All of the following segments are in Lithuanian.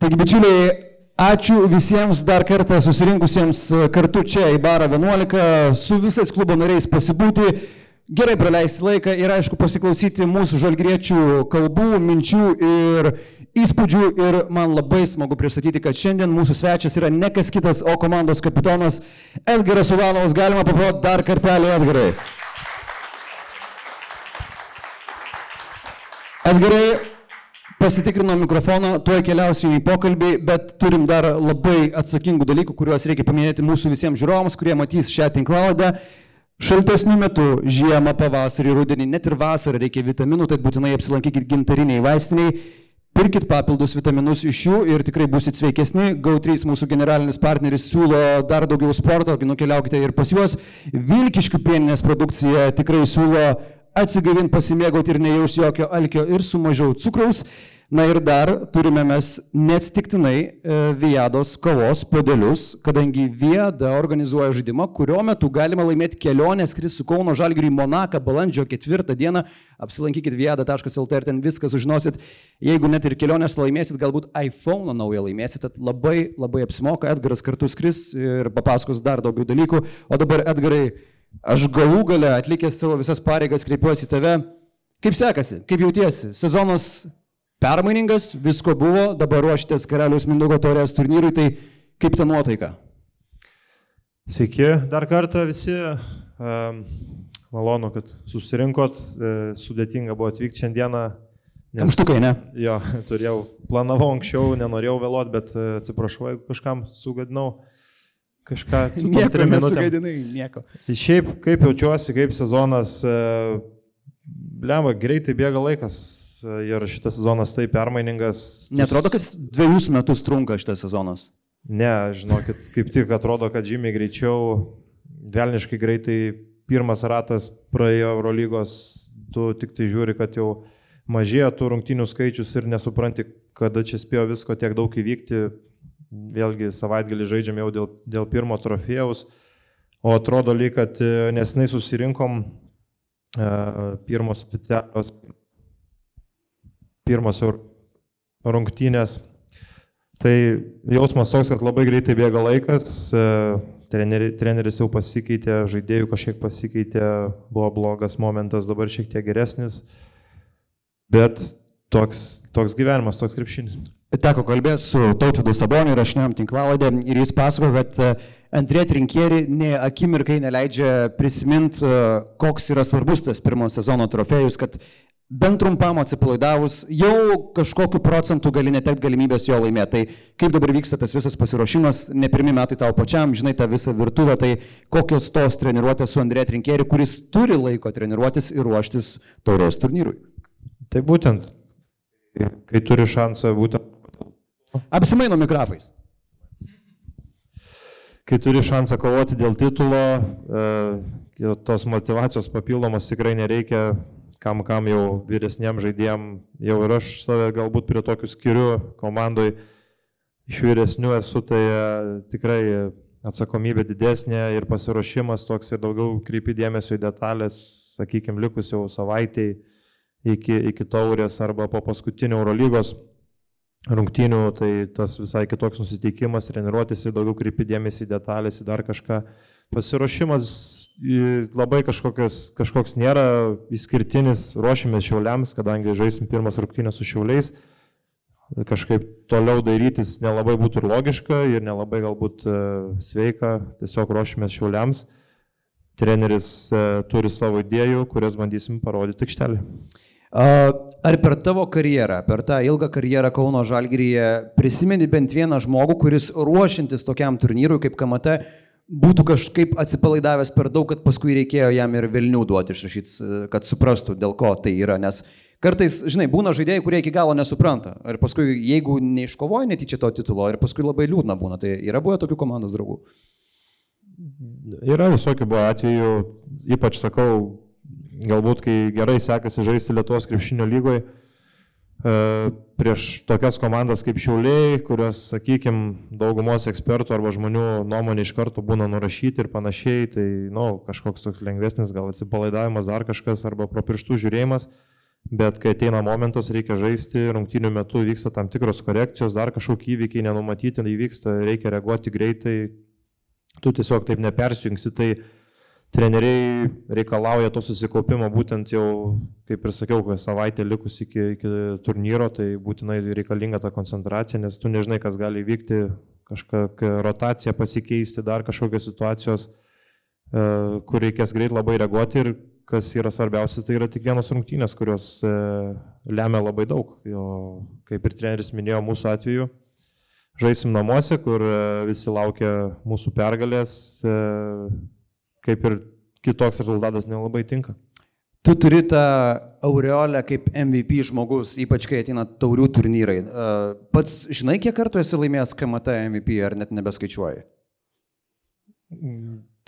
Taigi, bičiuliai, ačiū visiems dar kartą susirinkusiems kartu čia į barą 11, su visais klubo nariais pasibūti, gerai praleisti laiką ir aišku pasiklausyti mūsų žalgriečių kalbų, minčių ir įspūdžių ir man labai smagu pristatyti, kad šiandien mūsų svečias yra ne kas kitas, o komandos kapitonas Edgaras Ulanovas. Galima paprot dar kartelį Edgarai. Edgarai, pasitikrinau mikrofoną, tuoj keliausim į pokalbį, bet turim dar labai atsakingų dalykų, kuriuos reikia paminėti mūsų visiems žiūrovams, kurie matys šią tinklaladę. Šaltesnių metų, žiemą, pavasarį, rudenį, net ir vasarą reikia vitaminų, tai būtinai apsilankykit gintariniai vaistiniai. Pirkit papildus vitaminus iš jų ir tikrai busit sveikesni. GAU3 mūsų generalinis partneris siūlo dar daugiau sporto, nukeliaukite ir pas juos. Vilkiškių pieninės produkcija tikrai siūlo atsigavinti, pasimėgauti ir nejaus jokio alkio ir su mažiau cukraus. Na ir dar turime mes neatsitiktinai e, Viados kavos podelius, kadangi Viada organizuoja žaidimą, kurio metu galima laimėti kelionę skris su Kauno Žalgiriui į Monaką balandžio ketvirtą dieną. Apsilankykit viada.lt ir ten viską sužinosit. Jeigu net ir kelionės laimėsit, galbūt iPhone naują laimėsit, tad labai labai apsimoka, Edgaras kartu skris ir papasakos dar daugiau dalykų. O dabar Edgarai, aš galų gale atlikęs savo visas pareigas kreipiuosi į tave. Kaip sekasi, kaip jautiesi? Sezonas permainingas, visko buvo, dabar ruoštės Karaliaus Mindaugo taurės turnyrui, tai kaip ta nuotaika? Sveiki, dar kartą visi. Malonu, kad susirinkot, e, sudėtinga buvo atvykti šiandieną. Nes, Kamštukai, ne? Jo, turėjau, planavau anksčiau, nenorėjau vėluoti, bet e, atsiprašau, jeigu kažkam sugadinau kažką. Nieko nesugadinai, nieko. Tai šiaip, kaip jaučiuosi, kaip sezonas, e, lemba, greitai bėga laikas, ir šitas sezonas taip permainingas. Netrodo, kad dviejus metus trunka šitas sezonas? Ne, žinokit, kaip tik atrodo, kad žymiai greičiau, velniškai greitai pirmas ratas praėjo Eurolygos, tu tik tai žiūri, kad jau mažėja tų rungtinių skaičius ir nesupranti, kada čia spėjo visko tiek daug įvykti. Vėlgi savaitgalį žaidžiam jau dėl, dėl pirmo trofėjaus, o atrodo lyg, kad nesnai susirinkom uh, pirmos oficialios pirmos rungtynės. Tai jausmas toks, kad labai greitai bėga laikas, e, treneri, treneris jau pasikeitė, žaidėjų kažkiek pasikeitė, buvo blogas momentas, dabar šiek tiek geresnis, bet toks, toks gyvenimas, toks krepšinis. Teko kalbėti su Tautvidu Saboniu neam tinklaladė ir jis pasako, kad e, Andrė Trinkėri ne akimirkai neleidžia prisiminti, e, koks yra svarbus tas pirmo sezono trofėjus, kad bent trumpam atsipalaidavus, jau kažkokiu procentu gali netekti galimybės jo laimėti. Tai kaip dabar vyksta tas visas pasiruošimas, ne pirmi metai tau pačiam, žinai tą visą virtuvę, tai kokios tos treniruotės su Andrė Trinkėri, kuris turi laiko treniruotis ir ruoštis taurės turnyrui. Tai būtent, kai turi šansą būtent. Apsimaino mikrafais. Kai turi šansą kovoti dėl titulo, e, tos motivacijos papildomos tikrai nereikia kam, kam jau vyresniem žaidėjim, jau ir aš save galbūt prie tokių skiriu komandoj, iš vyresnių esu, tai e, tikrai atsakomybė didesnė ir pasiruošimas toks ir daugiau krypi dėmesio į detalės, sakykime, likus jau savaitėjai iki, iki taurės arba po paskutinio Eurolygos rungtynių, tai tas visai kitoks nusiteikimas, treniruotis ir daugiau krypi dėmesį į detalės, į dar kažką. Pasiruošimas labai kažkokios, kažkoks nėra išskirtinis, ruošiamės šiauliams, kadangi žaisim pirmas rungtynės su šiauliais. Kažkaip toliau darytis nelabai būtų ir logiška ir nelabai galbūt e, sveika, tiesiog ruošiamės šiauliams. Treneris e, turi savo idėjų, kurias bandysim parodyti aikštelį. Ar per tavo karjerą, per tą ilgą karjerą Kauno Žalgiryje prisimeni bent vieną žmogų, kuris ruošintis tokiam turnyrui kaip KMT būtų kažkaip atsipalaidavęs per daug, kad paskui reikėjo jam ir Vilnių duoti išrašyti, kad suprastų, dėl ko tai yra. Nes kartais, žinai, būna žaidėjai, kurie iki galo nesupranta. Ir paskui, jeigu neiškovoja netyčia to titulo, ir paskui labai liūdna būna. Tai yra buvę tokių komandos draugų. Yra visokių buvo atvejų, ypač sakau, galbūt kai gerai sekasi žaisti Lietuvos krepšinio lygoje prieš tokias komandas kaip Šiauliai, kurios, sakykime, daugumos ekspertų arba žmonių nuomonė iš karto būna nurašyti ir panašiai, tai, na, nu, kažkoks toks lengvesnis gal atsipalaidavimas, dar kažkas, arba pro pirštų žiūrėjimas. bet kai ateina momentas, reikia žaisti, rungtynių metu vyksta tam tikros korekcijos, dar kažkokie įvykiai nenumatyti įvyksta, reikia reaguoti greitai, tu tiesiog taip nepersijungsi, tai treneriai reikalauja to susikaupimo būtent jau, kaip ir sakiau, kai savaitė likus iki, iki turnyro, tai būtinai reikalinga ta koncentracija, nes tu nežinai, kas gali įvykti, kažkokia rotacija pasikeisti, dar kažkokios situacijos, e, kur reikės greit labai reaguoti ir kas yra svarbiausia, tai yra tik vienos rungtynės, kurios e, lemia labai daug. Jo, kaip ir treneris minėjo mūsų atveju, žaisim namuose, kur e, visi laukia mūsų pergalės, kaip ir kitoks rezultatas nelabai tinka. Tu turi tą aureolę kaip MVP žmogus, ypač kai ateina taurių turnyrai. Pats žinai, kiek kartų esi laimėjęs KMT MVP ar net nebeskaičiuoji?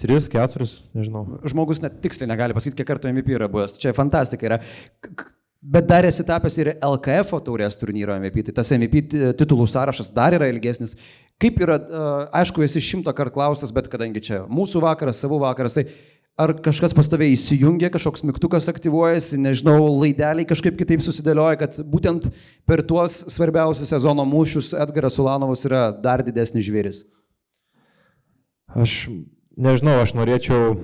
Tris, keturis, nežinau. Žmogus net tiksliai negali pasakyti, kiek kartų MVP yra buvęs. Čia fantastika yra. Bet dar esi tapęs ir LKF taurės turnyro MVP, tai tas MVP titulų sąrašas dar yra ilgesnis. Kaip yra, aišku, esi šimtą kartų klausęs, bet kadangi čia mūsų vakaras, savo vakaras, tai ar kažkas pastoviai įsijungia, kažkoks mygtukas aktyvuojasi, nežinau, laideliai kažkaip kitaip susidėlioja, kad būtent per tuos svarbiausius sezono mūšius Edgaras Ulanovas yra dar didesnis žvėris? Aš nežinau, aš norėčiau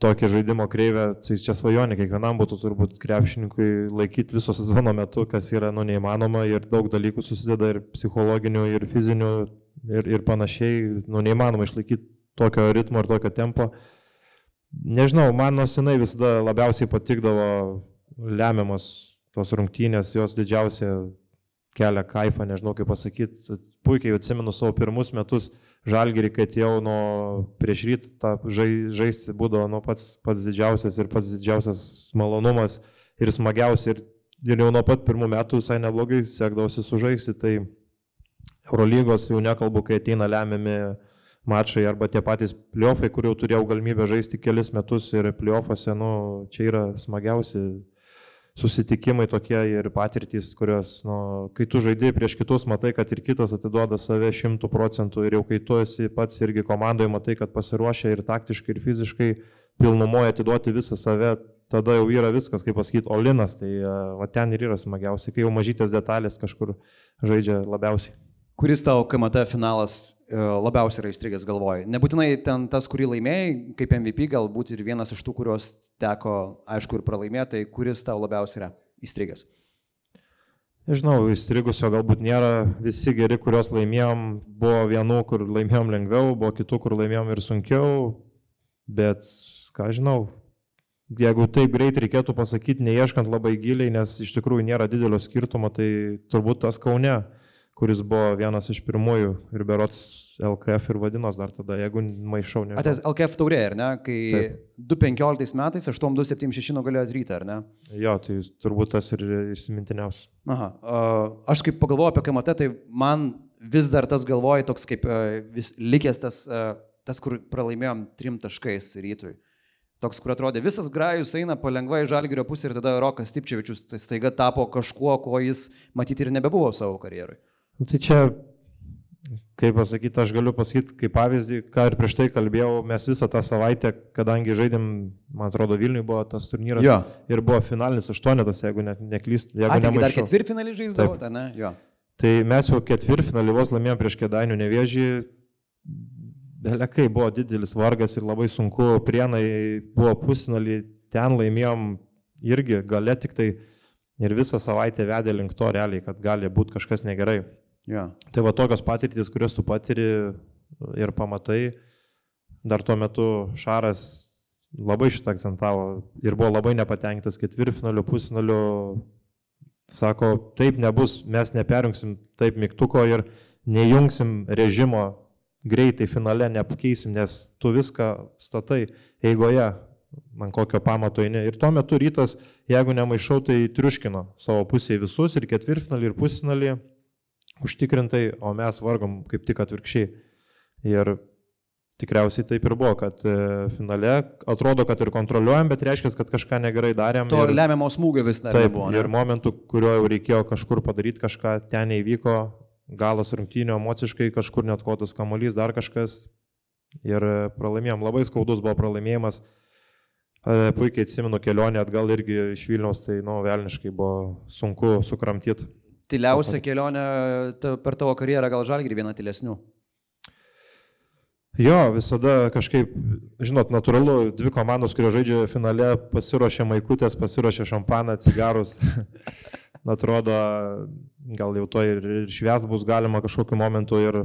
tokį žaidimo kreivę, tai čia svajonė, kiekvienam būtų turbūt krepšininkui laikyti viso sezono metu, kas yra nu, neįmanoma ir daug dalykų susideda ir psichologinių, ir fizinių, ir, ir panašiai, nu, neįmanoma išlaikyti tokio ritmo ir tokio tempo. Nežinau, man nuo senai visada labiausiai patikdavo lemiamos tos rungtynės, jos didžiausia kelia kaifą, nežinau kaip pasakyti. Puikiai atsimenu savo pirmus metus žalgerį, kad jau nuo prieš rytą žai, žaisti būdavo nu, pats, pats didžiausias ir pats didžiausias malonumas ir smagiausia. Ir, ir jau nuo pat pirmų metų visai neblogai sekdavosi sužaisti. Tai Eurolygos jau nekalbu, kai ateina lemiami mačai arba tie patys pliofai, kur jau turėjau galimybę žaisti kelis metus ir pliofuose, nu, čia yra smagiausi susitikimai tokie ir patirtys, kurios, nu, kai tu žaidži prieš kitus, matai, kad ir kitas atiduoda save šimtų procentų ir jau kai tu esi pats irgi komandoje, matai, kad pasiruošia ir taktiškai, ir fiziškai pilnumoje atiduoti visą save, tada jau yra viskas, kaip pasakyti, olinas, tai va ten ir yra smagiausia, kai jau mažytės detalės kažkur žaidžia labiausiai. Kuris tavo KMT finalas e, labiausiai yra įstrigęs galvoj? Nebūtinai ten tas, kurį laimėjai, kaip MVP, galbūt ir vienas iš tų, kuriuos teko, aišku, ir pralaimėti, tai kuris tau labiausiai yra įstrigęs? Nežinau, įstrigusio galbūt nėra, visi geri, kuriuos laimėjom, buvo vienų, kur laimėjom lengviau, buvo kitų, kur laimėjom ir sunkiau, bet, ką žinau, jeigu taip greit reikėtų pasakyti, neieškant labai giliai, nes iš tikrųjų nėra didelio skirtumo, tai turbūt tas Kaune kuris buvo vienas iš pirmųjų ir berots LKF ir vadinos dar tada, jeigu maišau. Atės LKF taurė, ar ne? Kai 2015 metais 8276 nugalėjo rytą, ar ne? Jo, tai turbūt tas ir įsimintiniausias. Aha, aš kaip pagalvoju apie KMT, tai man vis dar tas galvoja toks kaip vis likęs tas, tas kur pralaimėjom trim taškais rytui. Toks, kur atrodė, visas grajus eina palengva į žalgerio pusę ir tada Rokas Tipčevičius tai staiga tapo kažkuo, ko jis matyti ir nebebuvo savo karjerui. Nu, tai čia, kaip pasakyti, aš galiu pasakyti, kaip pavyzdį, ką ir prieš tai kalbėjau, mes visą tą savaitę, kadangi žaidėm, man atrodo, Vilniui buvo tas turnyras jo. ir buvo finalinis aštuonetas, jeigu ne, neklystu. Jeigu A, dar ketvirtfinalį žaisdavote, ne? Jo. Tai mes jau ketvirtfinalį vos laimėjome prieš kėdainių nevėžį. Belekai buvo didelis vargas ir labai sunku, prienai buvo pusinalį, ten laimėjom irgi gale tik tai ir visą savaitę vedė link to realiai, kad gali būti kažkas negerai. Ja. Tai va tokios patirtis, kurias tu patiri ir pamatai, dar tuo metu Šaras labai šitą akcentavo ir buvo labai nepatenkintas ketvirtfinaliu, pusfinaliu. Sako, taip nebus, mes neperjungsim taip mygtuko ir nejungsim režimo greitai finale, nepakeisim, nes tu viską statai eigoje, man kokio pamato eini. Ir tuo metu rytas, jeigu nemaišau, tai triuškino savo pusėje visus ir ketvirtfinalį, ir pusfinalį užtikrintai, o mes vargom kaip tik atvirkščiai. Ir tikriausiai taip ir buvo, kad e, finale atrodo, kad ir kontroliuojam, bet reiškia, kad kažką negerai darėm. To ir, lemiamo smūgio vis dar taip, nebuvo. Ne? Ir momentų, kurio jau reikėjo kažkur padaryti kažką, ten neįvyko, galas rungtynio, emociškai kažkur net kotas kamuolys, dar kažkas. Ir pralaimėjom, labai skaudus buvo pralaimėjimas. E, puikiai atsimenu kelionę atgal irgi iš Vilniaus, tai, nu, velniškai buvo sunku sukramtyti. Tyliausia kelionė ta, per tavo karjerą gal žalgri viena tylesnių. Jo, visada kažkaip, žinot, natūralu, dvi komandos, kurio žaidžia finale, pasiruošė maikutės, pasiruošė šampaną, cigarus. Atrodo, gal jau to ir, ir švies bus galima kažkokiu momentu ir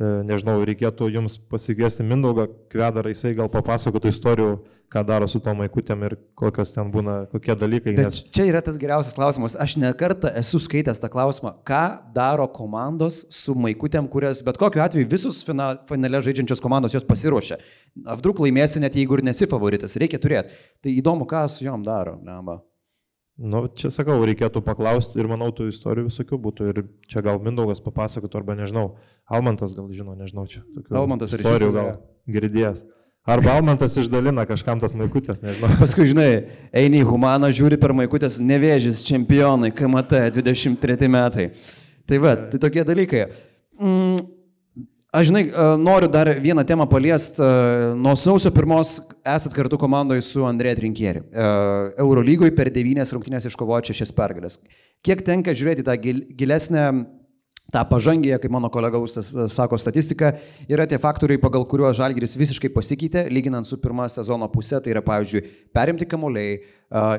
nežinau, reikėtų jums pasikviesti Mindaugą Kvedarą, jisai gal papasakotų istorijų, ką daro su tom maikutėm ir kokios ten būna, kokie dalykai. Bet nes... čia yra tas geriausias klausimas. Aš nekartą esu skaitęs tą klausimą, ką daro komandos su maikutėm, kurias bet kokiu atveju visus finale žaidžiančios komandos jos pasiruošia. Avdruk laimėsi net jeigu ir nesi favoritas, reikia turėti. Tai įdomu, ką su juom daro. Neba. Nu, čia sakau, reikėtų paklausti ir manau, tų istorijų visokių būtų. Ir čia gal Mindaugas papasakotų, arba nežinau, Almantas gal žino, nežinau, čia. Almantas ar istorijų gal girdėjęs. Arba Almantas išdalina kažkam tas maikutės, nežinau. Paskui, žinai, eini į Humaną, žiūri per maikutės, nevėžys, čempionai, KMT, 23 metai. Tai va, tai tokie dalykai. Mm, Aš žinai, e, noriu dar vieną temą paliesti. E, nuo sausio pirmos esat kartu komandoje su Andrėja Trinkieri. E, Eurolygoje per devynės rungtynės iškovojo šešias pergalės. Kiek tenka žiūrėti tą gilesnę, tą pažangėją, kaip mano kolega Ustas sako, statistiką, yra tie faktoriai, pagal kuriuos Žalgiris visiškai pasikeitė, lyginant su pirmą sezono pusė. Tai yra, pavyzdžiui, perimti kamuoliai,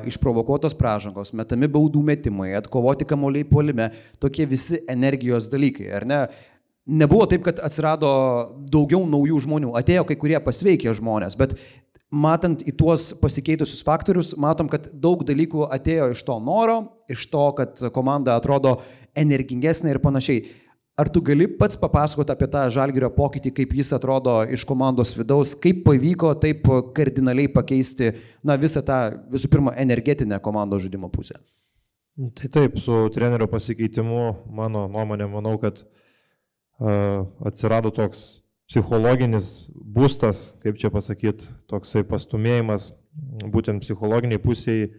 išprovokuotos pražangos, metami baudų metimai, atkovoti kamuoliai puolime, tokie visi energijos dalykai, ar ne? Nebuvo taip, kad atsirado daugiau naujų žmonių, atėjo kai kurie pasveikė žmonės, bet matant į tuos pasikeitusius faktorius, matom, kad daug dalykų atėjo iš to noro, iš to, kad komanda atrodo energingesnė ir panašiai. Ar tu gali pats papasakoti apie tą žalgerio pokytį, kaip jis atrodo iš komandos vidaus, kaip pavyko taip kardinaliai pakeisti na, visą tą, visų pirma, energetinę komandos žaidimo pusę? Tai taip, su trenerio pasikeitimu, mano nuomonė, manau, kad uh, atsirado toks psichologinis būstas, kaip čia pasakyti, toksai pastumėjimas būtent psichologiniai pusiai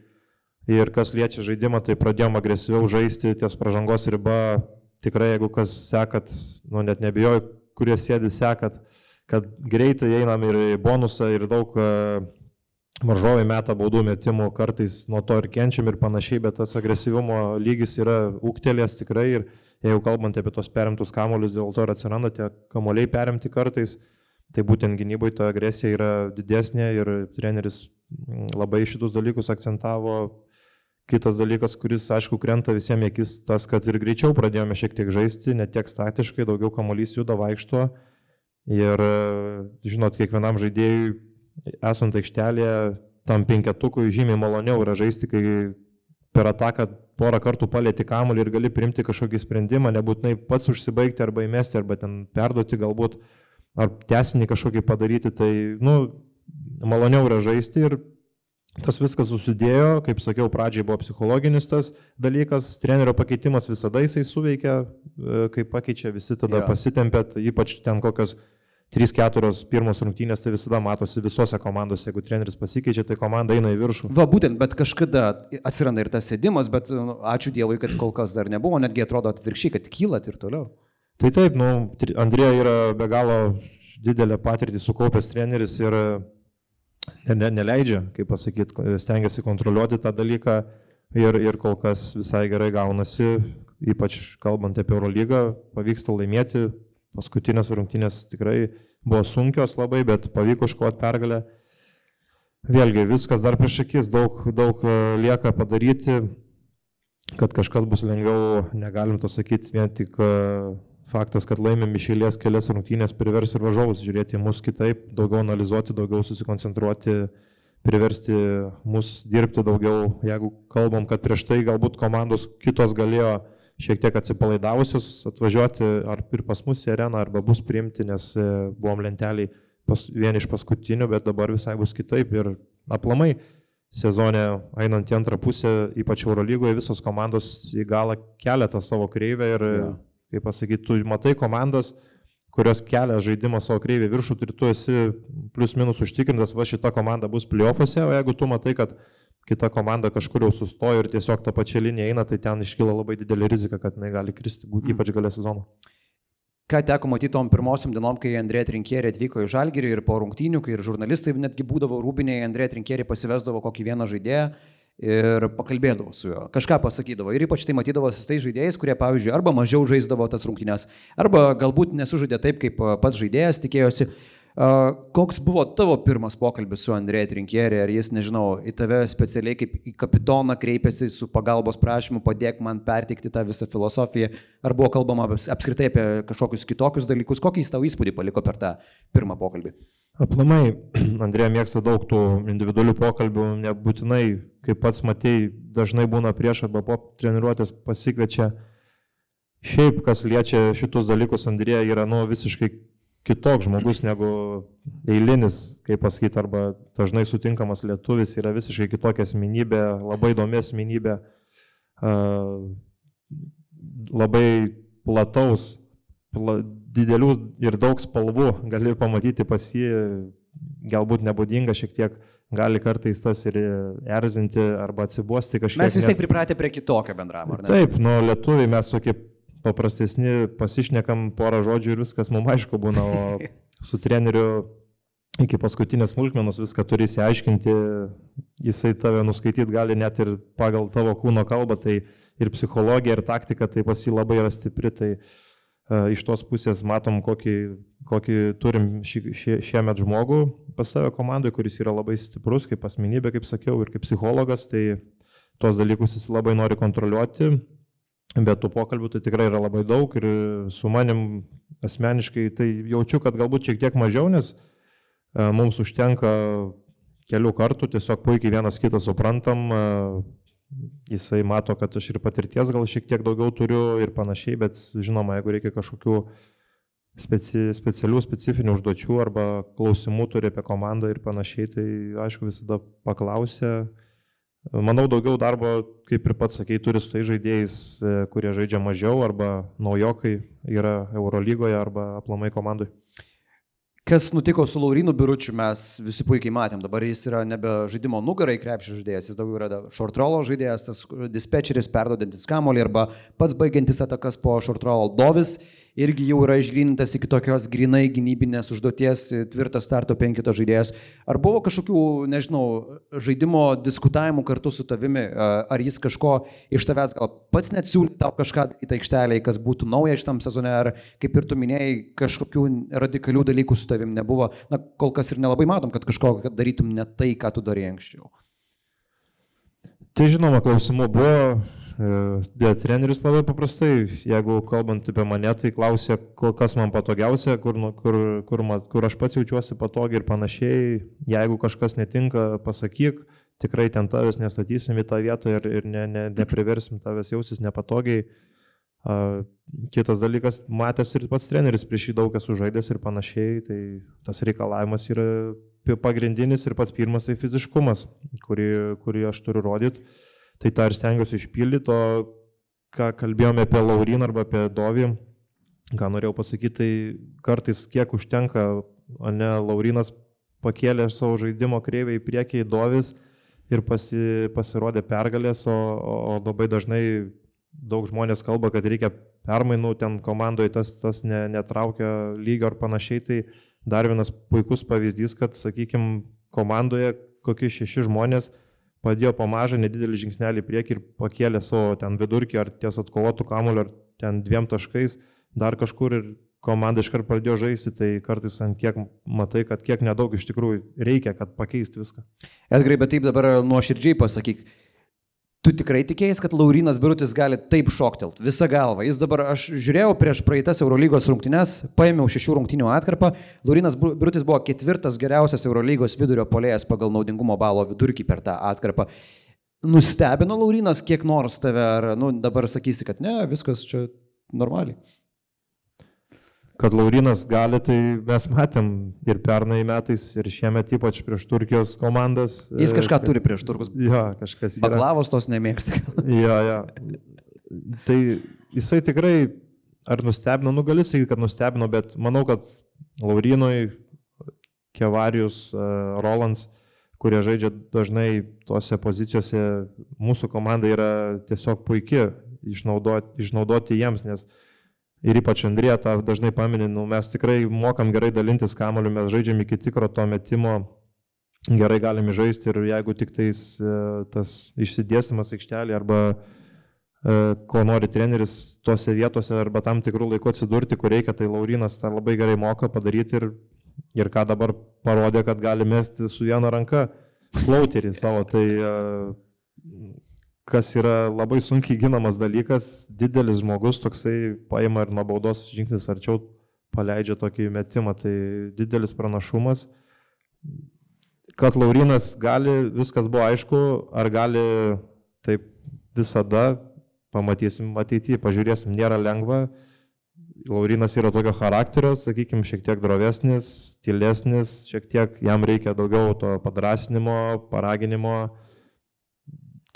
ir kas liečia žaidimą, tai pradėjom agresyviau žaisti ties pažangos riba. Tikrai, jeigu kas sekat, nu net nebijoju, kurie sėdi sekat, kad greitai einam ir į bonusą ir daug varžovai meta baudų metimų, kartais nuo to ir kenčiam ir panašiai, bet tas agresyvumo lygis yra ūktelės tikrai ir jeigu kalbant apie tos perimtus kamolius, dėl to ir atsiranda tie kamoliai perimti kartais, tai būtent gynybai ta agresija yra didesnė ir treneris mm, labai šitus dalykus akcentavo. Kitas dalykas, kuris, aišku, krenta visiems akis, tas, kad ir greičiau pradėjome šiek tiek žaisti, ne tiek statiškai, daugiau kamuolys juda vaikšto. Ir, žinot, kiekvienam žaidėjui, esant aikštelėje, tam penketukui žymiai maloniau yra žaisti, kai per ataką porą kartų palėti kamuolį ir gali priimti kažkokį sprendimą, nebūtinai pats užsibaigti arba įmesti, arba ten perduoti galbūt, ar tesinį kažkokį padaryti, tai, nu, maloniau yra žaisti ir tas viskas susidėjo, kaip sakiau, pradžiai buvo psichologinis tas dalykas, trenerio pakeitimas visada jisai suveikia, e, kai pakeičia, visi tada yeah. pasitempėt, ypač ten kokios 3-4 pirmos rungtynės tai visada matosi visose komandose, jeigu treneris pasikeičia, tai komanda eina į viršų. Va, būtent, bet kažkada atsiranda ir tas sėdimas, bet nu, ačiū Dievui, kad kol kas dar nebuvo, netgi atrodo atvirkščiai, kad kylat ir toliau. Tai taip, nu, Andrėja yra be galo didelę patirtį sukaupęs treneris ir ne, ne, neleidžia, kaip pasakyti, stengiasi kontroliuoti tą dalyką ir, ir kol kas visai gerai gaunasi, ypač kalbant apie Eurolygą, pavyksta laimėti Paskutinės rungtynės tikrai buvo sunkios labai, bet pavyko iškovoti pergalę. Vėlgi, viskas dar prieš akis, daug, daug e, lieka padaryti, kad kažkas bus lengviau, negalim to sakyti, vien tik e, faktas, kad laimėm išėlės kelias rungtynės privers ir važiavus žiūrėti mus kitaip, daugiau analizuoti, daugiau susikoncentruoti, priversti mus dirbti daugiau. Jeigu kalbam, kad prieš tai galbūt komandos kitos galėjo šiek tiek atsipalaidavusius atvažiuoti ar ir pas mus į areną, arba bus priimti, nes e, buvom lenteliai pas, vieni iš paskutinių, bet dabar visai bus kitaip. Ir aplamai sezone einant į antrą pusę, ypač Eurolygoje, visos komandos į galą kelia tą savo kreivę ir, ja. kaip pasakyti, tu matai komandas, kurios kelia žaidimą savo kreivį viršų, tai tu esi plius minus užtikrintas, va šita komanda bus plyofose, o jeigu tu matai, kad kita komanda kažkur jau sustojo ir tiesiog tą pačią liniją eina, tai ten iškyla labai didelė rizika, kad jinai gali kristi, mm. ypač galę sezono. ką teko matyti tom pirmosiam dienom, kai Andrė Trinkierė atvyko į Žalgirį ir po rungtynių, kai ir žurnalistai netgi būdavo rūbiniai, Andrė Trinkierė pasivesdavo kokį vieną žaidėją ir pakalbėdavo su juo, kažką pasakydavo. Ir ypač tai matydavo su tais žaidėjais, kurie, pavyzdžiui, arba mažiau žaisdavo tas rungtynės, arba galbūt nesužaidė taip, kaip pats žaidėjas tikėjosi. Koks buvo tavo pirmas pokalbis su Andrėja Trinkierė? Ar jis, nežinau, į tave specialiai kaip į kapitoną kreipėsi su pagalbos prašymu, padėk man perteikti tą visą filosofiją? Ar buvo kalbama apskritai apie kažkokius kitokius dalykus? Kokį jis tau įspūdį paliko per tą pirmą pokalbį? Aplamai, Andrėja mėgsta daug tų individualių pokalbių, nebūtinai, kaip pats matėjai, dažnai būna prieš arba po treniruotės pasikviečia. Šiaip, kas liečia šitus dalykus, Andrėja yra nu, visiškai kitoks žmogus negu eilinis, kaip pasakyti, arba dažnai sutinkamas lietuvis, yra visiškai kitokia asmenybė, labai įdomi asmenybė, labai plataus, pla, didelių ir daug spalvų gali pamatyti pas jį, galbūt nebūdinga šiek tiek, gali kartais tas ir erzinti arba atsibosti kažkiek. Mes visai nes... pripratę prie kitokio bendravimo. Taip, nu lietuviai mes tokie paprastesni, pasišnekam porą žodžių ir viskas mums aišku būna, o su treneriu iki paskutinės smulkmenos viską turi įsiaiškinti, jisai tave nuskaityti gali net ir pagal tavo kūno kalbą, tai ir psichologija, ir taktika, tai pas jį labai yra stipri, tai uh, iš tos pusės matom, kokį, kokį turim šį, šie, šiemet žmogų pas save komandai, kuris yra labai stiprus kaip asmenybė, kaip sakiau, ir kaip psichologas, tai tuos dalykus jis labai nori kontroliuoti. Bet tų pokalbių tai tikrai yra labai daug ir su manim asmeniškai tai jaučiu, kad galbūt šiek tiek mažiau, nes e, mums užtenka kelių kartų, tiesiog puikiai vienas kitą suprantam, e, jisai mato, kad aš ir patirties gal šiek tiek daugiau turiu ir panašiai, bet žinoma, jeigu reikia kažkokių speci, specialių, specifinių užduočių arba klausimų turi apie komandą ir panašiai, tai aišku visada paklausė Manau, daugiau darbo, kaip ir pats sakei, turi su tai žaidėjais, e, kurie žaidžia mažiau arba naujokai yra Eurolygoje arba aplamai komandai. Kas nutiko su Laurinu Biručiu, mes visi puikiai matėm. Dabar jis yra nebe žaidimo nugarai krepšio žaidėjas, jis daugiau yra short rollo žaidėjas, tas dispečeris perdodantis kamolį arba pats baigiantis atakas po short rollo Dovis irgi jau yra išgrinintas iki tokios grinai gynybinės užduoties tvirtas starto penkito žaidėjas. Ar buvo kažkokių, nežinau, žaidimo diskutavimų kartu su tavimi, ar jis kažko iš tavęs gal pats net siūlė tau kažką į tą aikštelę, kas būtų nauja šitam sezone, ar kaip ir tu minėjai, kažkokių radikalių dalykų su tavim nebuvo. Na, kol kas ir nelabai matom, kad kažko darytum ne tai, ką tu darėjai anksčiau. Tai žinoma, klausimų buvo, Bet treneris labai paprastai, jeigu kalbant apie mane, tai klausė, kas man patogiausia, kur, nu, kur, kur, kur aš pats jaučiuosi patogiai ir panašiai. Jeigu kažkas netinka, pasakyk, tikrai ten tavęs nestatysim į tą vietą ir, ir ne, ne, nepriversim tavęs jausis nepatogiai. Kitas dalykas, matęs ir pats treneris prieš jį daug esu žaidęs ir panašiai, tai tas reikalavimas yra pagrindinis ir pats pirmas tai fiziškumas, kurį, kurį aš turiu rodyti. Tai tą ir stengiuosi išpildyti, o ką kalbėjome apie Lauriną arba apie Dovį, ką norėjau pasakyti, tai kartais kiek užtenka, o ne Laurinas pakėlė savo žaidimo kreivę į priekį į Dovis ir pasi, pasirodė pergalės, o, o, o labai dažnai daug žmonės kalba, kad reikia permainų, ten komandoje tas, tas ne, netraukia lygio ar panašiai, tai dar vienas puikus pavyzdys, kad, sakykime, komandoje kokie šeši žmonės padėjo po mažą nedidelį žingsnelį priekį ir pakėlė savo ten vidurkį ar ties atkovotų kamuolį ar ten dviem taškais dar kažkur ir komanda iškart pradėjo žaisti, tai kartais ant kiek matai, kad kiek nedaug iš tikrųjų reikia, kad pakeisti viską. Edgarai, bet taip dabar nuoširdžiai pasakyk, Tu tikrai tikėjai, kad Laurinas Birutis gali taip šoktelt visą galvą. Jis dabar, aš žiūrėjau prieš praeitas Eurolygos rungtynes, paėmiau šešių rungtynių atkarpą. Laurinas Birutis buvo ketvirtas geriausias Eurolygos vidurio polėjas pagal naudingumo balo vidurkį per tą atkarpą. Nustebino Laurinas kiek nors tave, ar nu, dabar sakysi, kad ne, viskas čia normaliai kad Laurinas gali, tai mes matėm ir pernai metais, ir šiemet ypač prieš Turkijos komandas. Jis kažką turi prieš Turkus. Jo, kažkas. Yra. Baklavos tos nemėgsta. jo, jo. Tai jisai tikrai, ar nustebino, nu gali sakyti, kad nustebino, bet manau, kad Laurinui, Kevarijus, e, Rolands, kurie žaidžia dažnai tose pozicijose, mūsų komanda yra tiesiog puikia išnaudoti, išnaudoti jiems, nes uh, ir ypač Andrija tą dažnai paminė, nu, mes tikrai mokam gerai dalintis kamoliu, mes žaidžiam iki tikro to metimo, gerai galime žaisti ir jeigu tik tais e, tas išsidėsimas aikštelė arba e, ko nori treneris tose vietose arba tam tikrų laikų atsidurti, kur reikia, tai Laurinas tą labai gerai moka padaryti ir, ir ką dabar parodė, kad gali mesti su viena ranka plauterį savo. Tai e, kas yra labai sunkiai ginamas dalykas, didelis žmogus toksai paima ir nuo baudos žingsnis arčiau paleidžia tokį metimą, tai didelis pranašumas. Kad Laurinas gali, viskas buvo aišku, ar gali taip visada, pamatysim ateityje, pažiūrėsim, nėra lengva. Laurinas yra tokio charakterio, sakykime, šiek tiek drovesnis, tylesnis, šiek tiek jam reikia daugiau to padrasinimo, paraginimo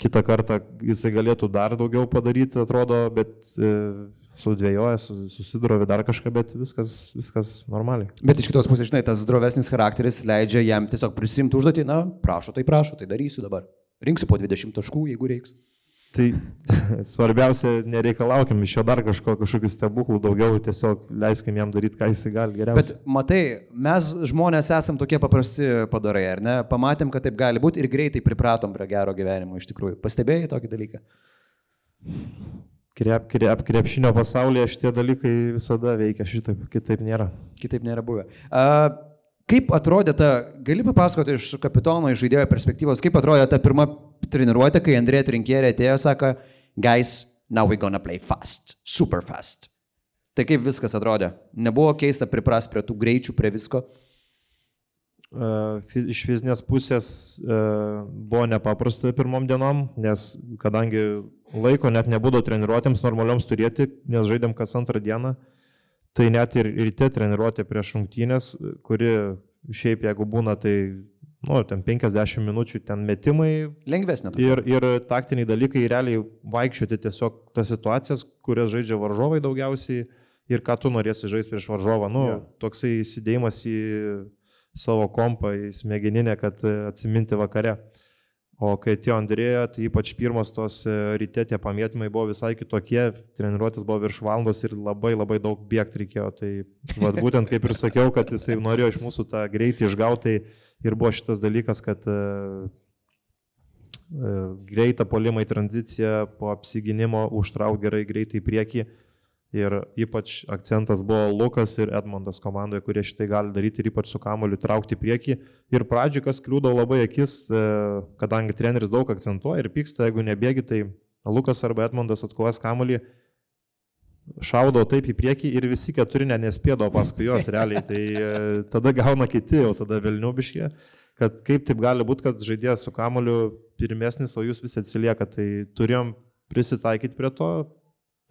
kitą kartą jisai galėtų dar daugiau padaryti, atrodo, bet e, sudvėjoja, susidurovė dar kažką, bet viskas, viskas normaliai. Bet iš kitos pusės, žinai, tas drovesnis charakteris leidžia jam tiesiog prisimti užduotį, na, prašo, tai prašo, tai darysiu dabar. Rinksiu po 20 taškų, jeigu reiks. Tai svarbiausia, nereikalaukim iš jo dar kažko, kažkokių stebuklų daugiau, tiesiog leiskim jam daryti, ką jis gali geriausiai. Bet matai, mes žmonės esam tokie paprasti padarai, ar ne? Pamatėm, kad taip gali būti ir greitai pripratom prie gero gyvenimo iš tikrųjų. Pastebėjai tokį dalyką? Krep, krep, krepšinio pasaulyje šitie dalykai visada veikia šitaip, kitaip nėra. Kitaip nėra buvę. Uh, Kaip atrodė ta, gali papasakoti iš kapitono, iš žaidėjo perspektyvos, kaip atrodė ta pirma treniruotė, kai Andrė Trinkierė atėjo, sako, guys, now we're gonna play fast, super fast. Tai kaip viskas atrodė? Nebuvo keista pripras prie tų greičių, prie visko? Uh, iš fizinės pusės uh, buvo nepaprasta pirmom dienom, nes kadangi laiko net nebūdavo treniruotėms normalioms turėti, nes žaidėm kas antrą dieną, Tai net ir ryte treniruotė prieš rungtynės, kuri šiaip jeigu būna, tai, nu, ten 50 minučių ten metimai. Lengvesnė. Ir, ir taktiniai dalykai, realiai vaikščioti tiesiog tas situacijas, kurias žaidžia varžovai daugiausiai ir ką tu norėsi žaisti prieš varžovą. Nu, yeah. toksai įsidėjimas į savo kompą, į smegeninę, kad atsiminti vakare. O kai atėjo Andrėja, tai ypač pirmas tos e, ryte tie pamėtymai buvo visai kitokie, treniruotis buvo virš valandos ir labai labai daug bėgti reikėjo. Tai vat, būtent kaip ir sakiau, kad jisai norėjo iš mūsų tą greitį išgauti ir buvo šitas dalykas, kad uh, greitą polimą į tranziciją po apsiginimo užtrauk gerai greitai į priekį. Uh, Ir ypač akcentas buvo Lukas ir Edmondas komandoje, kurie šitai gali daryti ir ypač su kamoliu traukti prieki. Ir pradžioje, kas kliūdavo labai akis, e, kadangi treneris daug akcentuoja ir pyksta, jeigu nebėgi, tai Lukas arba Edmondas atkovas kamolį, šaudo taip į priekį ir visi keturi net nespėdavo paskui juos realiai. Tai e, tada gauna kiti, jau tada Vilniubiškė, kad kaip taip gali būti, kad žaidėjas su kamoliu pirmesnis, o jūs visi atsilieka. Tai turėjom prisitaikyti prie to,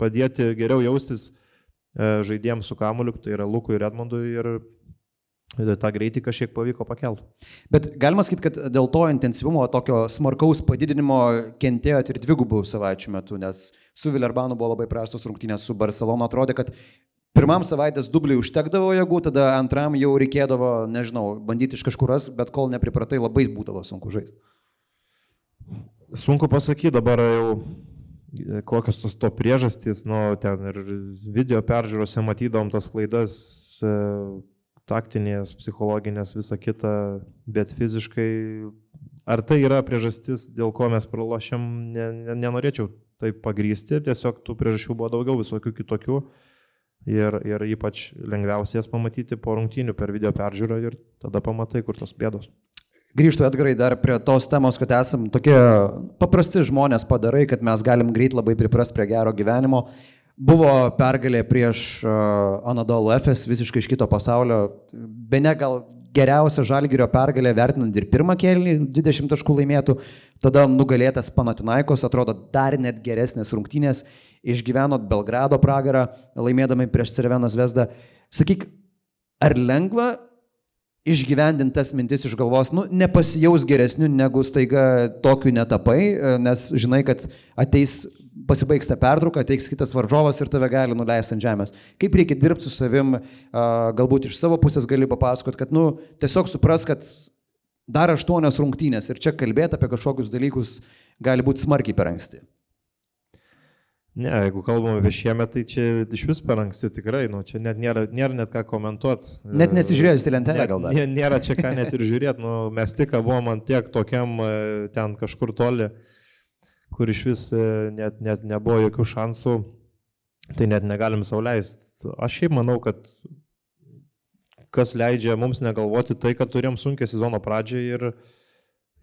padėti geriau jaustis e, žaidėjams su kamuliu, tai yra Lukui ir Edmundui ir tą greitį kažkiek pavyko pakelti. Bet galima sakyti, kad dėl to intensyvumo, tokio smarkaus padidinimo kentėjot ir dvigubų savaičių metu, nes su Vilerbanu buvo labai prastos rungtynės, su Barcelona atrodė, kad pirmam savaitės dubliui užtekdavo jėgų, tada antram jau reikėdavo, nežinau, bandyti iš kažkur ras, bet kol nepripratai labai būdavo sunku žaisti. Sunku pasakyti, dabar jau kokios tos to priežastys, nu, ten ir video peržiūrose matydom tas klaidas, e, taktinės, psichologinės, visa kita, bet fiziškai, ar tai yra priežastis, dėl ko mes pralošėm, ne, ne, nenorėčiau taip pagrysti, tiesiog tų priežasčių buvo daugiau, visokių kitokių. Ir, ir ypač lengviausia jas pamatyti po rungtynių per video peržiūrą ir tada pamatai, kur tos bėdos. Grįžtu atgarai dar prie tos temos, kad esam tokie paprasti žmonės padarai, kad mes galim greit labai priprast prie gero gyvenimo. Buvo pergalė prieš uh, Anadolu Efes, visiškai iš kito pasaulio. Be ne gal geriausia žalgyrio pergalė, vertinant ir pirmą kėlinį, 20 taškų laimėtų, tada nugalėtas Panatinaikos, atrodo dar net geresnės rungtynės, išgyvenot Belgrado pragarą, laimėdami prieš Cervenos Vesdą. Sakyk, ar lengva išgyvendintas mintis iš galvos, nu, nepasijaus geresniu negu staiga tokiu netapai, e, nes žinai, kad ateis, pasibaigs tą pertrauką, ateis kitas varžovas ir tave gali nuleisti ant žemės. Kaip reikia dirbti su savim, galbūt iš savo pusės gali papasakot, kad, nu, tiesiog supras, kad dar aštuonios rungtynės ir čia kalbėti apie kažkokius dalykus gali būti smarkiai per anksti. Ne, jeigu kalbame apie šiemet, tai čia iš vis per anksti tikrai, nu, čia net nėra, nėra net ką komentuoti. Net nesižiūrėjus į lentelę gal dar. Nėra čia ką net ir žiūrėti, nu, mes tik buvom ant tiek tokiam e, ten kažkur toli, kur iš vis e, net, net nebuvo jokių šansų, tai net negalim sauliaisti. Aš šiaip manau, kad kas leidžia mums negalvoti tai, kad turėjom sunkę sezono pradžią ir,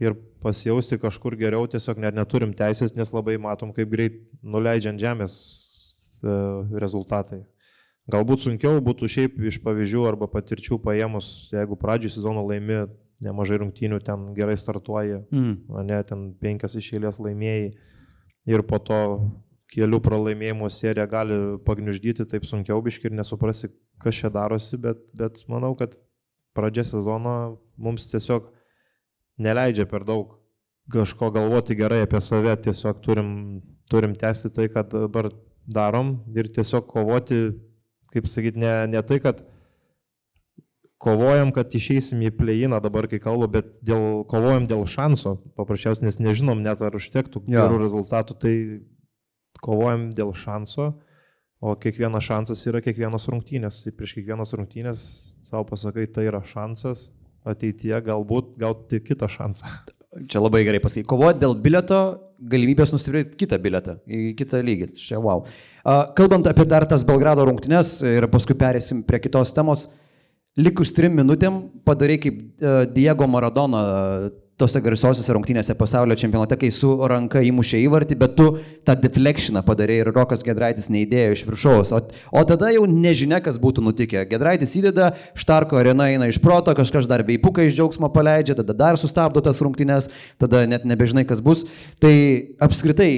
ir pasijausti kažkur geriau, tiesiog net neturim teisės, nes labai matom, kaip greit nuleidžiant žemės e, rezultatai. Galbūt sunkiau būtų šiaip iš pavyzdžių arba patirčių paėmus, jeigu pradžių sezono laimi nemažai rungtynių, ten gerai startuoja, mm. ne, ten penkias išėlės laimėjai ir po to kelių pralaimėjimų serija gali pagniuždyti taip sunkiau biški ir nesuprasi, kas čia darosi, bet, bet manau, kad pradžia sezono mums tiesiog neleidžia per daug kažko galvoti gerai apie save, tiesiog turim, turim tęsti tai, ką dabar darom ir tiesiog kovoti, kaip sakyti, ne, ne tai, kad kovojam, kad išeisim į plėjiną dabar, kai kalbu, bet dėl, kovojam dėl šanso, paprasčiausiai, nes nežinom net ar užtektų gerų rezultatų, tai kovojam dėl šanso, o kiekvienas šansas yra kiekvienos rungtynės. Ir prieš kiekvienas rungtynės savo pasakai, tai yra šansas ateityje galbūt gauti kitą šansą. Čia labai gerai pasakai. Kovoti dėl bileto, galimybės nusipirkti kitą biletą į kitą lygį. Čia wow. Kalbant apie dar tas Belgrado rungtynės ir paskui perėsim prie kitos temos, likus trim minutėm padarai kaip Diego Maradona tose garsiosiuose rungtynėse pasaulio čempionate, kai su ranka įmušė įvartį, bet tu tą deflectioną padarė ir Rokas Gedraitis neįdėjo iš viršaus. O, o tada jau nežinia, kas būtų nutikę. Gedraitis įdeda, Štarko arena eina iš proto, kažkas dar veipuką iš džiaugsmo paleidžia, tada dar sustabdo tas rungtynės, tada net nebežinai, kas bus. Tai apskritai,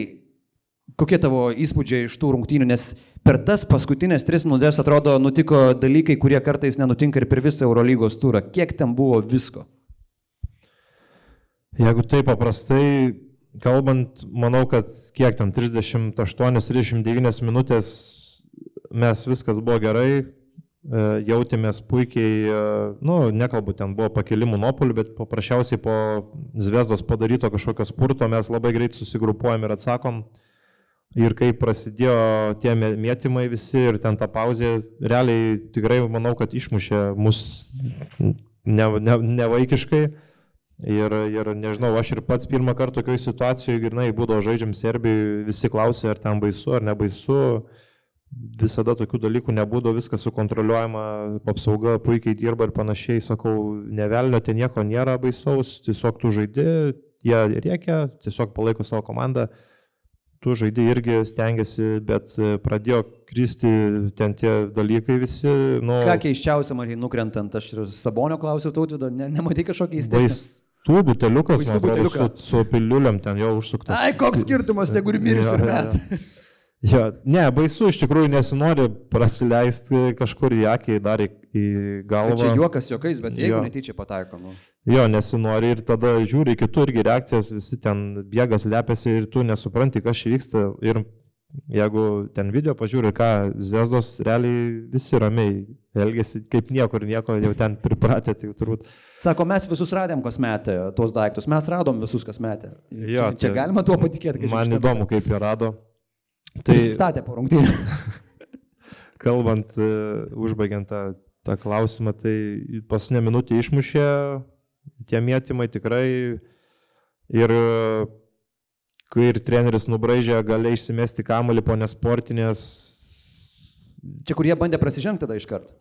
kokie tavo įspūdžiai iš tų rungtynių, nes per tas paskutinės tris minutės atrodo nutiko dalykai, kurie kartais nenutinka ir per visą Eurolygos turą. Kiek ten buvo visko? Jeigu taip paprastai kalbant, manau, kad kiek ten 38-39 minutės mes viskas buvo gerai, e, jautėmės puikiai, e, nu, nekalbu, ten buvo pakelimų nuopolių, bet paprasčiausiai po Zviesdos padaryto kažkokio spurto mes labai greit susigrupuojam ir atsakom. Ir kai prasidėjo tie mėtymai visi ir ten ta pauzė, realiai tikrai manau, kad išmušė mus nevaikiškai. Ne, ne Ir, ir nežinau, aš ir pats pirmą kartą tokioje situacijoje, grinai, būdavo žaidžiam Serbijoje, visi klausė, ar ten baisu, ar nebaisu. Visada tokių dalykų nebūdavo, viskas sukontroliuojama, apsauga puikiai dirba ir panašiai. Sakau, nevelnio, ten nieko nėra baisaus, tiesiog tu žaidži, jie reikia, tiesiog palaiko savo komandą tu žaidži irgi stengiasi, bet pradėjo kristi ten tie dalykai visi. Nu, Ką keiščiausia, matai, nukrentant, aš ir Sabonio klausiau tautvido, ne, nematai kažkokį įsteigimą. Tų buteliukas, man atrodo, su, su piliuliam ten jau užsuktas. Ai, koks skirtumas, jeigu ir mirus ir met. Jo, ne, baisu iš tikrųjų nesinori prasileisti kažkur į akį, dar į, į galvą. Čia juokas juokais, bet jeigu jo. netyčia pataiko. Nu. Jo, nesinori ir tada žiūri kitur irgi reakcijas, visi ten bėgas lepiasi ir tu nesupranti, kas čia vyksta. Ir Jeigu ten video pažiūri, ką Zviesdos realiai visi ramiai elgesi, kaip niekur nieko, jau ten pripratę, tai turbūt. Sako, mes visus radėm, kas metė tuos daiktus, mes radom visus, kas metė. Jo, čia, čia galima tuo patikėti, kad man įdomu, kaip jie rado. Tai statė po rungtynių. kalbant, uh, užbaigiant tą, tą klausimą, tai paskutinę minutę išmušė tie mėtymai tikrai ir kai ir treneris nubraidžia, gali išsimesti kamuolį po nesportinės. Čia kur jie bandė prasižengti tada iš karto.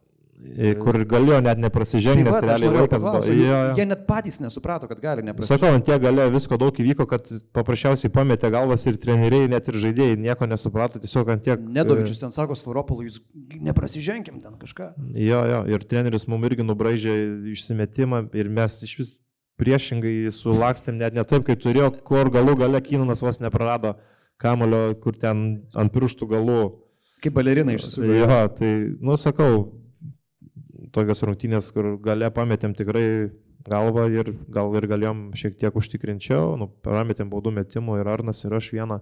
Kur galėjo net neprasižengti, tai nes realiai vaikas buvo. Jie, jie net patys nesuprato, kad gali neprasižengti. Sakau, ant tiek galėjo visko daug įvyko, kad paprasčiausiai pametė galvas ir treneriai, net ir žaidėjai nieko nesuprato, tiesiog ant tiek. Nedovičius ten sako, Svaropolui, jūs neprasiženkim ten kažką. Jo, jo, ir treneris mums irgi nubraidžia išsimetimą ir mes iš vis priešingai sulakstėm net ne taip, kaip turėjo, kur galų gale Kynanas vos neprarado kamulio, kur ten ant pirštų galų. Kaip balerina išsisukė. Jo, tai, nu sakau, tokios rungtynės, kur gale pametėm tikrai galvą ir gal ir galėjom šiek tiek užtikrinčiau, nu, pametėm baudų metimų ir Arnas ir aš vieną.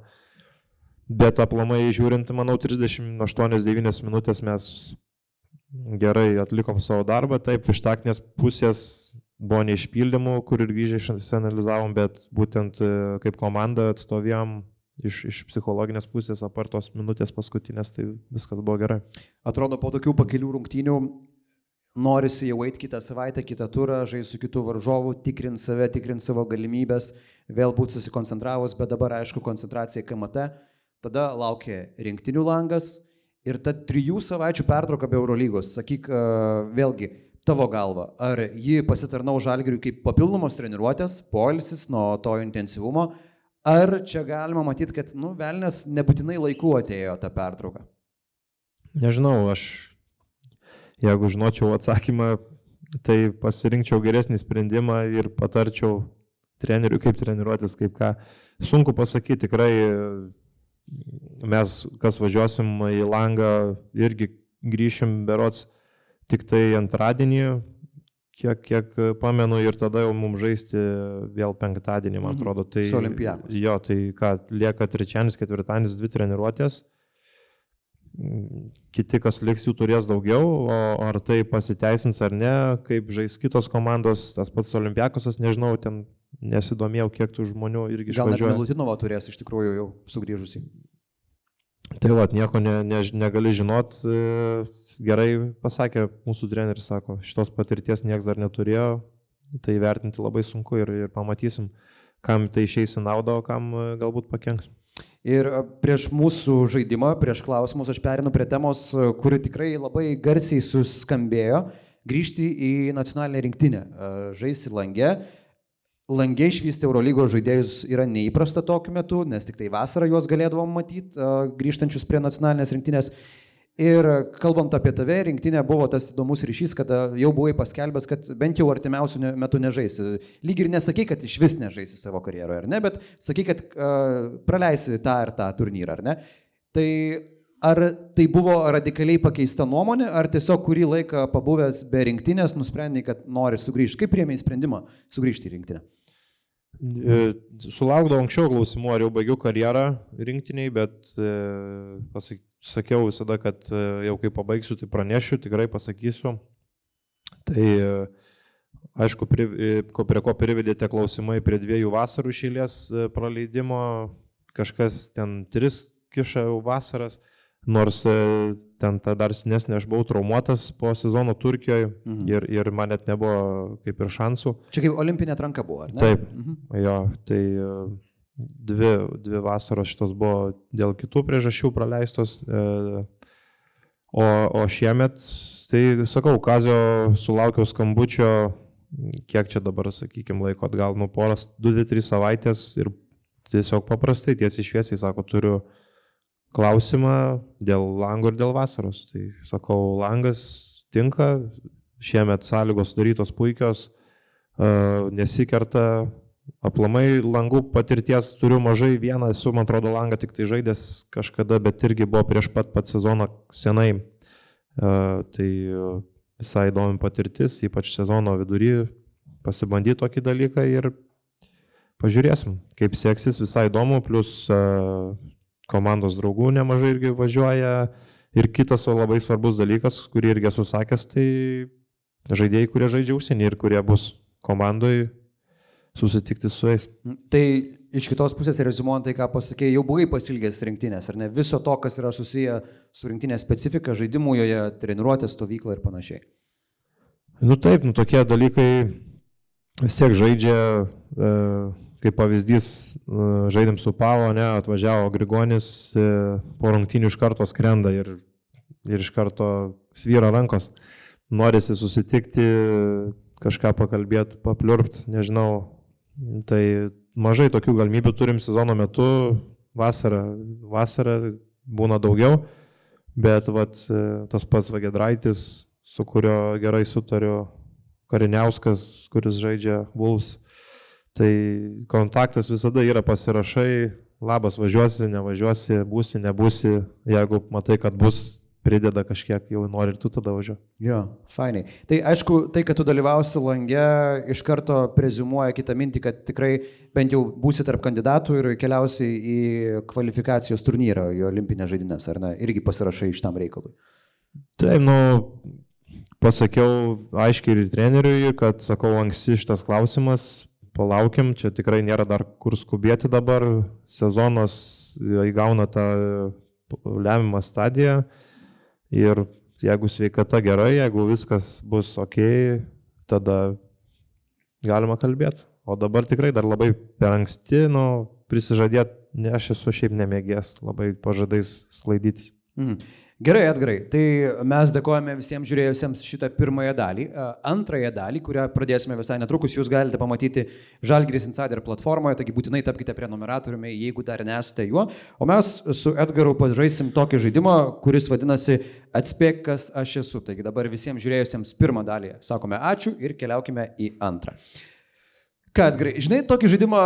Bet aplamai žiūrint, manau, 38-9 minutės mes gerai atlikom savo darbą, taip, iš taktinės pusės buvo neišpildymų, kur ir grįžę išanalizavom, bet būtent e, kaip komanda atstovėjom iš, iš psichologinės pusės, apart tos minutės paskutinės, tai viskas buvo gerai. Atrodo, po tokių pakelių rungtynių norisi jau eiti kitą savaitę, kitą turą, žaisti su kitų varžovų, tikrinti save, tikrinti savo galimybės, vėl būti susikoncentravus, bet dabar aišku koncentracija KMT, tada laukia rinktinių langas ir ta trijų savaičių pertrauka be Eurolygos. Sakyk, vėlgi, tavo galva, ar ji pasitarnau žalgiriui kaip papildomos treniruotės, polisis nuo to intensyvumo, Ar čia galima matyti, kad, nu, velnės nebūtinai laiku atėjo ta pertrauka? Nežinau, aš jeigu žinočiau atsakymą, tai pasirinkčiau geresnį sprendimą ir patarčiau treneriui, kaip treniruotis, kaip ką. Sunku pasakyti, tikrai mes, kas važiuosim į langą, irgi grįšim berots tik tai antradienį, kiek, kiek pamenu, ir tada jau mums žaisti vėl penktadienį, man mhm. atrodo. Tai, Su olimpijakos. Jo, tai ką, lieka trečianis, ketvirtadienis, dvi treniruotės. Kiti, kas liks, jų turės daugiau, o ar tai pasiteisins ar ne, kaip žais kitos komandos, tas pats olimpijakosas, nežinau, ten nesidomėjau, kiek tų žmonių irgi išvažiuoja. Gal net Milutinovą turės iš tikrųjų jau sugrįžusi. Tai va, nieko ne, ne, negali žinot. E, gerai pasakė mūsų treneris, sako, šitos patirties niekas dar neturėjo, tai vertinti labai sunku ir, ir pamatysim, kam tai išeis į naudą, o kam e, galbūt pakenks. Ir e, prieš mūsų žaidimą, prieš klausimus, aš perinu prie temos, kuri tikrai labai garsiai suskambėjo - grįžti į nacionalinę rinktinę, žaisti langę Langė išvysti Eurolygos žaidėjus yra neįprasta tokiu metu, nes tik tai vasarą juos galėdavom matyti, grįžtančius prie nacionalinės rinktinės. Ir kalbant apie tave, rinktinė buvo tas įdomus ryšys, kad jau buvai paskelbęs, kad bent jau artimiausių metų nežaisi. Lyg ir nesakai, kad iš vis nežaisi savo karjeroje, ar ne, bet sakai, kad uh, praleisi tą ir tą turnyrą, ar ne. Tai ar tai buvo radikaliai pakeista nuomonė, ar tiesiog kurį laiką pabuvęs be rinktinės nusprendai, kad nori sugrįžti? Kaip priemė sprendimą sugrįžti į rinktinę? E, sulaukdavau anksčiau klausimų, ar jau baigiau karjerą rinktiniai, bet e, pasakiau visada, kad e, jau kai pabaigsiu, tai pranešiu, tikrai pasakysiu. Tai aišku, prie, prie ko privedėte klausimai prie dviejų vasarų šėlės praleidimo, kažkas ten tris kiša vasaras nors e, ten ta dar senesnė aš buvau traumuotas po sezono Turkijoje mhm. ir, ir man net nebuvo kaip ir šansų. Čia kaip olimpinė atranka buvo, ar ne? Taip, mhm. jo, tai e, dvi, dvi vasaros šitos buvo dėl kitų priežasčių praleistos. E, o, o šiemet, tai sakau, Kazio sulaukiau skambučio, kiek čia dabar, sakykime, laiko atgal, nu poras, 2-3 savaitės ir tiesiog paprastai tiesiai šviesiai sako, turiu klausimą dėl lango ir dėl vasaros. Tai sakau, langas tinka, šiemet sąlygos sudarytos puikios, nesikerta, aplamai langų patirties turiu mažai, vieną esu, man atrodo, langą tik tai žaidęs kažkada, bet irgi buvo prieš pat pat sezoną senai. Tai visai įdomi patirtis, ypač sezono vidury, pasibandyti tokį dalyką ir pažiūrėsim, kaip seksis, visai įdomu, plus komandos draugų nemažai irgi važiuoja. Ir kitas labai svarbus dalykas, kurį irgi esu sakęs, tai žaidėjai, kurie žaidžia užsienį ir kurie bus komandai susitikti su jais. Tai iš kitos pusės rezumuojant tai, ką pasakėjai, jau buvai pasilgęs rinktinės, ar ne? Viso to, kas yra susiję su rinktinės specifika, žaidimų joje, treniruotės, stovykla ir panašiai. Nu taip, nu tokie dalykai vis tiek žaidžia. E, kaip pavyzdys, e, žaidėm su Pavo, ne, atvažiavo Grigonis, e, po rungtynių iš karto skrenda ir, ir iš karto svyra rankos. Norisi susitikti, kažką pakalbėti, papliurpti, nežinau. Tai mažai tokių galimybių turim sezono metu, vasarą, vasarą būna daugiau, bet vat, e, tas pats Vagedraitis, su kurio gerai sutariu, Kariniauskas, kuris žaidžia Vulfs, Tai kontaktas visada yra pasirašai, labas važiuosi, nevažiuosi, būsi, nebūsi, jeigu matai, kad bus, prideda kažkiek, jau nori ir tu tada važiuoji. Jo, fainai. Tai aišku, tai, kad tu dalyvausi langė, iš karto prezumuoja kitą mintį, kad tikrai bent jau būsi tarp kandidatų ir keliausi į kvalifikacijos turnyrą, į olimpinę žaidynės, ar ne, irgi pasirašai iš tam reikalui. Taip, nu, pasakiau aiškiai ir treneriui, kad sakau, anksti šitas klausimas, palaukim, čia tikrai nėra dar kur skubėti dabar, sezonas įgauna tą lemiamą stadiją ir jeigu sveikata gerai, jeigu viskas bus ok, tada galima kalbėti. O dabar tikrai dar labai per anksti, nu, prisižadėti, ne, aš esu šiaip nemėgęs labai pažadais slaidyti. Mm. Gerai, Edgarai, tai mes dėkojame visiems žiūrėjusiems šitą pirmąją dalį. Antrąją dalį, kurią pradėsime visai netrukus, jūs galite pamatyti Žalgris Insider platformoje, taigi būtinai tapkite prenumeratoriumi, jeigu dar nesate juo. O mes su Edgaru pažaisim tokį žaidimą, kuris vadinasi Atspėk, kas aš esu. Taigi dabar visiems žiūrėjusiems pirmą dalį sakome ačiū ir keliaukime į antrą. Ką, Edgarai, žinai tokį žaidimą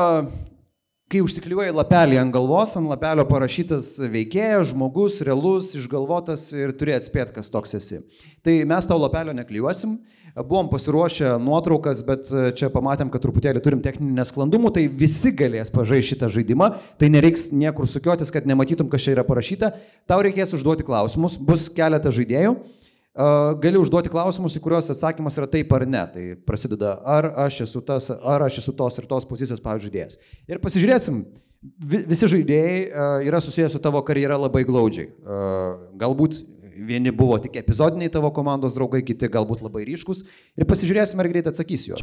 kai užsikliuoji lapelį ant galvos, ant lapelio parašytas veikėjas, žmogus, realus, išgalvotas ir turi atspėti, kas toks esi. Tai mes tau lapelio neklijuosim, buvom pasiruošę nuotraukas, bet čia pamatėm, kad truputėlį turim techninį nesklandumų, tai visi galės pažaisti šitą žaidimą, tai nereiks niekur sukiotis, kad nematytum, kas čia yra parašyta. Tau reikės užduoti klausimus, bus keletą žaidėjų gali užduoti klausimus, į kuriuos atsakymas yra taip ar ne. Tai prasideda, ar aš esu tas, ar aš esu tos ir tos pozicijos, pavyzdžiui, žaidėjas. Ir pasižiūrėsim, visi žaidėjai yra susijęs su tavo karjera labai glaudžiai. Galbūt vieni buvo tik epizodiniai tavo komandos draugai, kiti galbūt labai ryškus. Ir pasižiūrėsim, ar greit atsakys juos.